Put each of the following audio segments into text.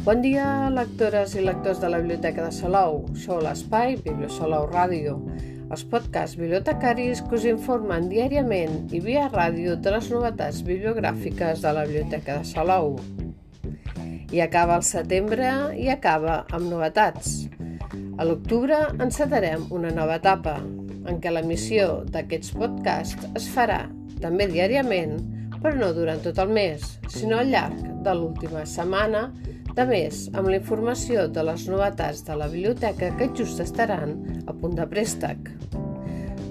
Bon dia, lectores i lectors de la Biblioteca de Salou. Sou l'Espai Bibliosalou Ràdio, els podcasts bibliotecaris que us informen diàriament i via ràdio de les novetats bibliogràfiques de la Biblioteca de Salou. I acaba el setembre i acaba amb novetats. A l'octubre encetarem una nova etapa, en què l'emissió d'aquests podcasts es farà també diàriament, però no durant tot el mes, sinó al llarg de l'última setmana de més, amb la informació de les novetats de la biblioteca que just estaran a punt de préstec.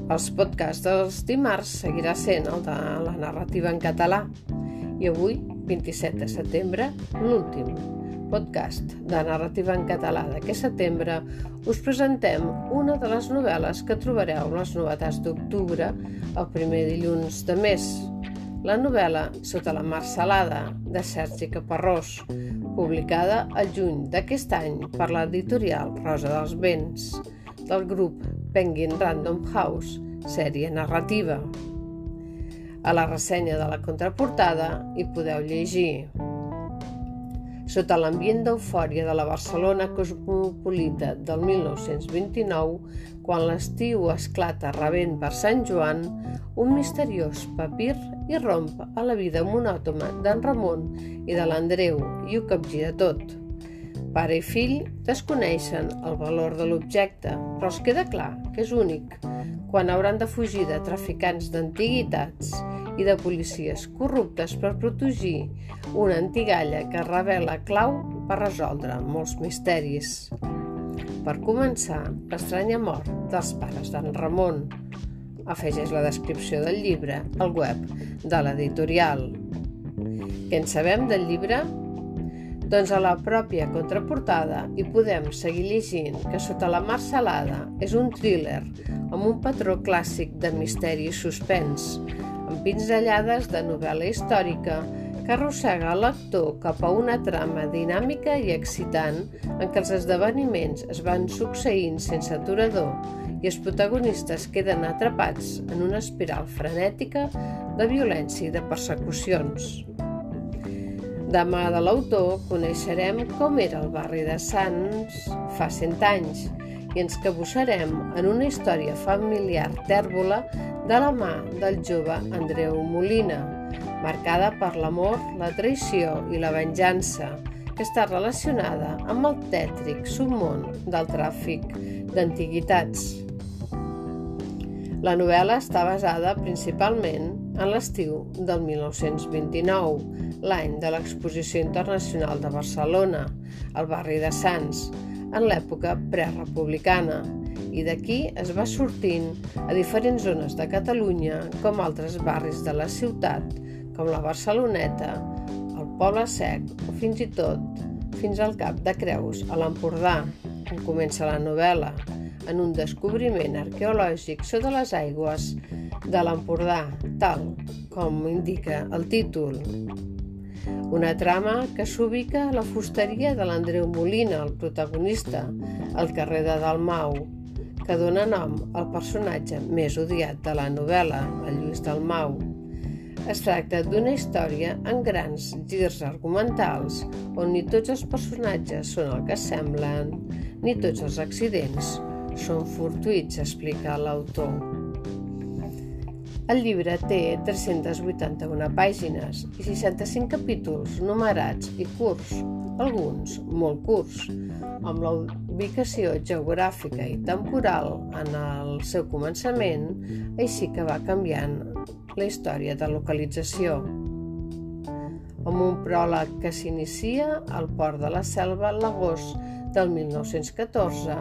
Els podcasts dels dimarts seguirà sent el de la narrativa en català i avui, 27 de setembre, l'últim podcast de narrativa en català d'aquest setembre, us presentem una de les novel·les que trobareu en les novetats d'octubre, el primer dilluns de mes. La novel·la Sota la mar salada, de Sergi Caparrós, publicada al juny d'aquest any per l'editorial Rosa dels Vents, del grup Penguin Random House, sèrie narrativa. A la ressenya de la contraportada hi podeu llegir sota l'ambient d'eufòria de la Barcelona cosmopolita del 1929, quan l'estiu esclata rebent per Sant Joan, un misteriós papir irromp a la vida monòtona d'en Ramon i de l'Andreu i ho capgira tot. Pare i fill desconeixen el valor de l'objecte, però els queda clar que és únic, quan hauran de fugir de traficants d'antiguitats i de policies corruptes per protegir una antigalla que revela clau per resoldre molts misteris. Per començar, l'estranya mort dels pares d'en Ramon. Afegeix la descripció del llibre al web de l'editorial. Què en sabem del llibre? Doncs a la pròpia contraportada hi podem seguir llegint que Sota la mar salada és un thriller amb un patró clàssic de misteri i suspens, amb pinzellades de novel·la històrica que arrossega el lector cap a una trama dinàmica i excitant en què els esdeveniments es van succeint sense aturador i els protagonistes queden atrapats en una espiral frenètica de violència i de persecucions. Demà de l'autor coneixerem com era el barri de Sants fa cent anys i ens cabussarem en una història familiar tèrbola de la mà del jove Andreu Molina, marcada per l'amor, la traïció i la venjança, que està relacionada amb el tètric submón del tràfic d'antiguitats. La novel·la està basada principalment en l'estiu del 1929, l'any de l'Exposició Internacional de Barcelona, al barri de Sants, en l'època prerepublicana i d'aquí es va sortint a diferents zones de Catalunya com altres barris de la ciutat, com la Barceloneta, el Poble Sec o fins i tot fins al Cap de Creus, a l'Empordà, on comença la novel·la, en un descobriment arqueològic sota les aigües de l'Empordà, tal com indica el títol. Una trama que s'ubica a la fusteria de l'Andreu Molina, el protagonista, al carrer de Dalmau, que dona nom al personatge més odiat de la novel·la, el Lluís Dalmau. Es tracta d'una història amb grans girs argumentals on ni tots els personatges són el que semblen, ni tots els accidents són fortuïts, explica l'autor. El llibre té 381 pàgines i 65 capítols numerats i curts, alguns molt curts, amb la ubicació geogràfica i temporal en el seu començament, així que va canviant la història de localització. Amb un pròleg que s'inicia al port de la Selva l'agost del 1914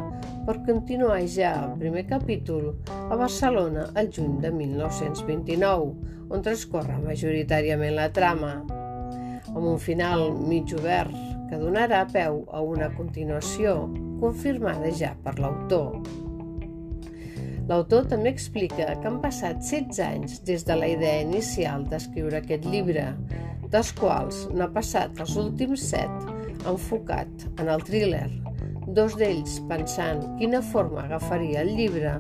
per continuar ja el primer capítol a Barcelona el juny de 1929, on transcorre majoritàriament la trama, amb un final mig obert que donarà peu a una continuació confirmada ja per l'autor. L'autor també explica que han passat 16 anys des de la idea inicial d'escriure aquest llibre, dels quals n'ha passat els últims 7 enfocat en el thriller, dos d'ells pensant quina forma agafaria el llibre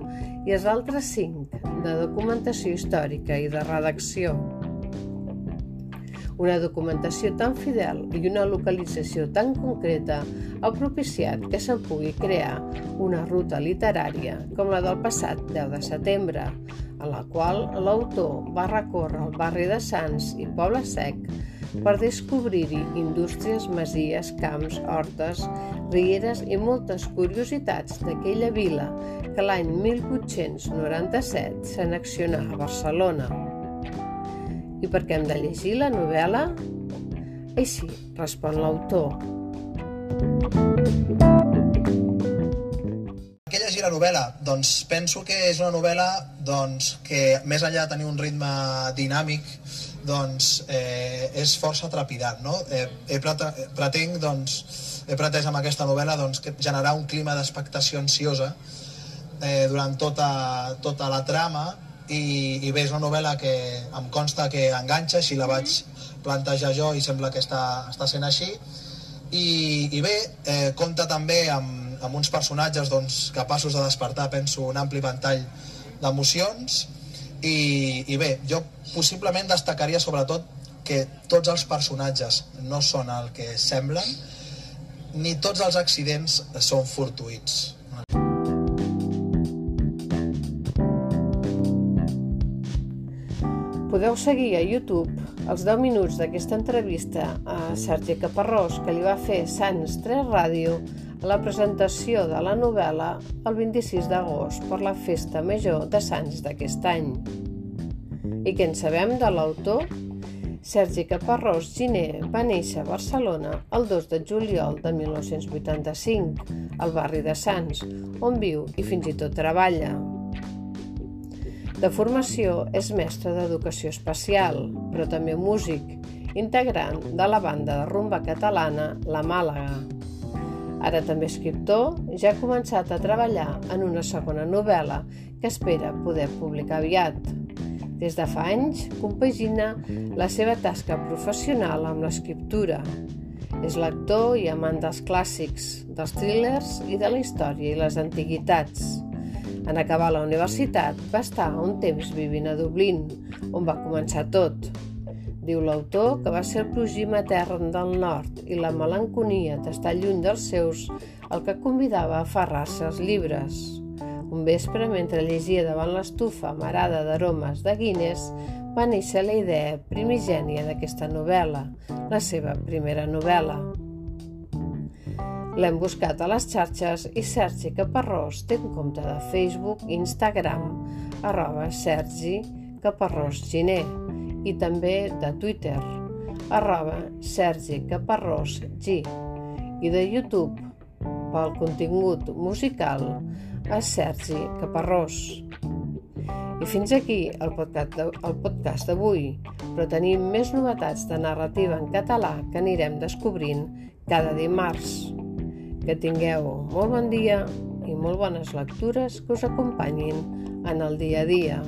i els altres cinc de documentació històrica i de redacció. Una documentació tan fidel i una localització tan concreta ha propiciat que se'n pugui crear una ruta literària com la del passat 10 de setembre, en la qual l'autor va recórrer el barri de Sants i Poble Sec per descobrir-hi indústries, masies, camps, hortes, rieres i moltes curiositats d'aquella vila que l'any 1897 s'anaccionà a Barcelona. I per què hem de llegir la novel·la? Així respon l'autor. Què llegir la novel·la? Doncs penso que és una novel·la doncs, que més enllà de tenir un ritme dinàmic doncs, eh, és força trepidant. No? Eh, he pretenc, doncs, he pretès amb aquesta novel·la doncs, generar un clima d'expectació ansiosa eh, durant tota, tota la trama i, i bé, és una novel·la que em consta que enganxa, si la vaig plantejar jo i sembla que està, està sent així i, i bé, eh, compta també amb, amb uns personatges doncs, capaços de despertar, penso, un ampli ventall d'emocions i, i bé, jo possiblement destacaria sobretot que tots els personatges no són el que semblen ni tots els accidents són fortuïts. Podeu seguir a YouTube els 10 minuts d'aquesta entrevista a Sergi Caparrós que li va fer Sants 3 Ràdio la presentació de la novel·la el 26 d'agost per la Festa Major de Sants d'aquest any. I què en sabem de l'autor? Sergi Caparrós Giner va néixer a Barcelona el 2 de juliol de 1985, al barri de Sants, on viu i fins i tot treballa. De formació és mestre d'educació especial, però també músic, integrant de la banda de rumba catalana La Màlaga. Ara també escriptor, ja ha començat a treballar en una segona novel·la que espera poder publicar aviat. Des de fa anys, compagina la seva tasca professional amb l'escriptura. És lector i amant dels clàssics, dels thrillers i de la història i les antiguitats. En acabar la universitat va estar un temps vivint a Dublín, on va començar tot. Diu l'autor que va ser el plogí matern del nord i la melanconia d'estar lluny dels seus el que convidava a aferrar-se als llibres. Un vespre, mentre llegia davant l'estufa amarada d'aromes de Guinness, va néixer la idea primigènia d'aquesta novel·la, la seva primera novel·la. L'hem buscat a les xarxes i Sergi Caparrós té un compte de Facebook i Instagram arroba Sergi Caparrós Giner i també de Twitter arroba Sergi Caparrós G i de YouTube pel contingut musical a Sergi Caparrós. I fins aquí el podcast d'avui, però tenim més novetats de narrativa en català que anirem descobrint cada dimarts. Que tingueu molt bon dia i molt bones lectures que us acompanyin en el dia a dia.